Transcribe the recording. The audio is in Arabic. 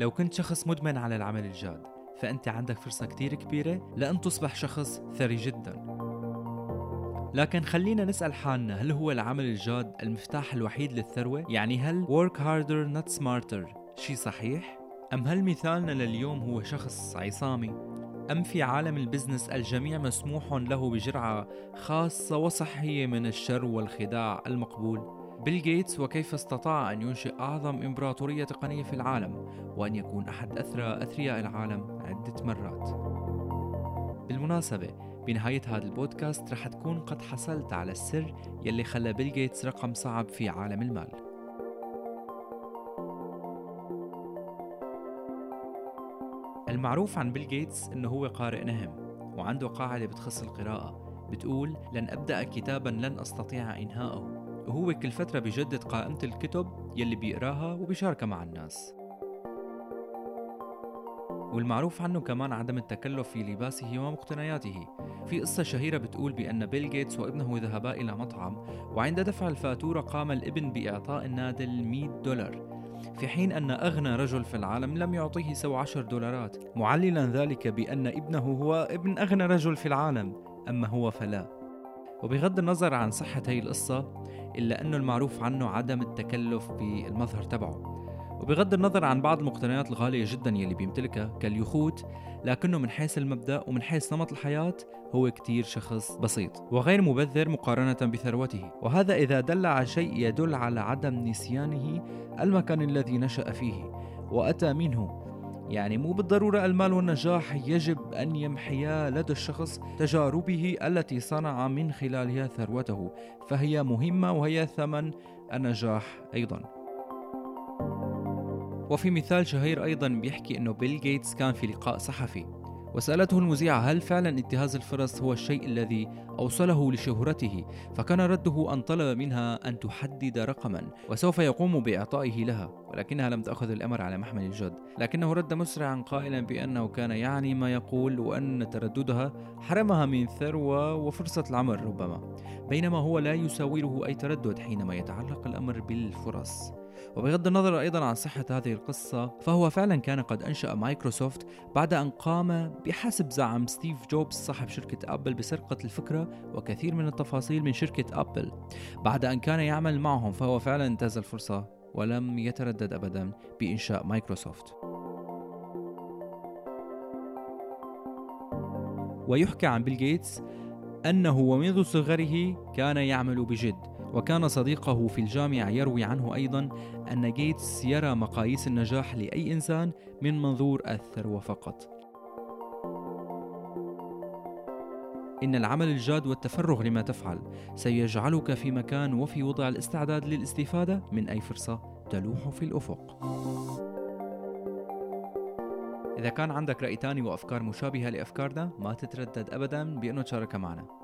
لو كنت شخص مدمن على العمل الجاد فأنت عندك فرصة كتير كبيرة لأن تصبح شخص ثري جدا لكن خلينا نسأل حالنا هل هو العمل الجاد المفتاح الوحيد للثروة؟ يعني هل work harder not smarter شي صحيح؟ أم هل مثالنا لليوم هو شخص عصامي؟ أم في عالم ال business الجميع مسموح له بجرعة خاصة وصحية من الشر والخداع المقبول؟ بيل جيتس وكيف استطاع أن ينشئ أعظم إمبراطورية تقنية في العالم وأن يكون أحد أثرى أثرياء العالم عدة مرات. بالمناسبة بنهاية هذا البودكاست رح تكون قد حصلت على السر يلي خلى بيل جيتس رقم صعب في عالم المال. المعروف عن بيل جيتس إنه هو قارئ نهم وعنده قاعدة بتخص القراءة بتقول لن أبدأ كتابا لن أستطيع إنهاءه وهو كل فترة بيجدد قائمة الكتب يلي بيقراها وبيشاركها مع الناس. والمعروف عنه كمان عدم التكلف في لباسه ومقتنياته. في قصة شهيرة بتقول بأن بيل جيتس وابنه ذهبا إلى مطعم وعند دفع الفاتورة قام الابن بإعطاء النادل 100 دولار. في حين أن أغنى رجل في العالم لم يعطيه سوى 10 دولارات. معللا ذلك بأن ابنه هو ابن أغنى رجل في العالم أما هو فلا. وبغض النظر عن صحة هي القصة إلا أنه المعروف عنه عدم التكلف بالمظهر تبعه. وبغض النظر عن بعض المقتنيات الغالية جدا يلي بيمتلكها كاليخوت لكنه من حيث المبدأ ومن حيث نمط الحياة هو كتير شخص بسيط وغير مبذر مقارنة بثروته. وهذا إذا دل على شيء يدل على عدم نسيانه المكان الذي نشأ فيه وأتى منه. يعني مو بالضرورة المال والنجاح يجب أن يمحيا لدى الشخص تجاربه التي صنع من خلالها ثروته فهي مهمة وهي ثمن النجاح أيضا. وفي مثال شهير أيضا بيحكي أنه بيل جيتس كان في لقاء صحفي. وسألته المذيعة هل فعلا انتهاز الفرص هو الشيء الذي أوصله لشهرته؟ فكان رده أن طلب منها أن تحدد رقما وسوف يقوم بإعطائه لها ولكنها لم تأخذ الأمر على محمل الجد. لكنه رد مسرعا قائلا بأنه كان يعني ما يقول وأن ترددها حرمها من ثروة وفرصة العمل ربما. بينما هو لا يساوره أي تردد حينما يتعلق الأمر بالفرص وبغض النظر أيضا عن صحة هذه القصة فهو فعلا كان قد أنشأ مايكروسوفت بعد أن قام بحسب زعم ستيف جوبز صاحب شركة أبل بسرقة الفكرة وكثير من التفاصيل من شركة أبل. بعد أن كان يعمل معهم فهو فعلا انتهز الفرصة ولم يتردد أبدا بإنشاء مايكروسوفت. ويحكى عن بيل جيتس أنه ومنذ صغره كان يعمل بجد. وكان صديقه في الجامعة يروي عنه أيضا أن جيتس يرى مقاييس النجاح لأي إنسان من منظور الثروة فقط إن العمل الجاد والتفرغ لما تفعل سيجعلك في مكان وفي وضع الاستعداد للاستفادة من أي فرصة تلوح في الأفق. إذا كان عندك رأي تاني وأفكار مشابهة لأفكارنا ما تتردد أبدا بأنه تشاركها معنا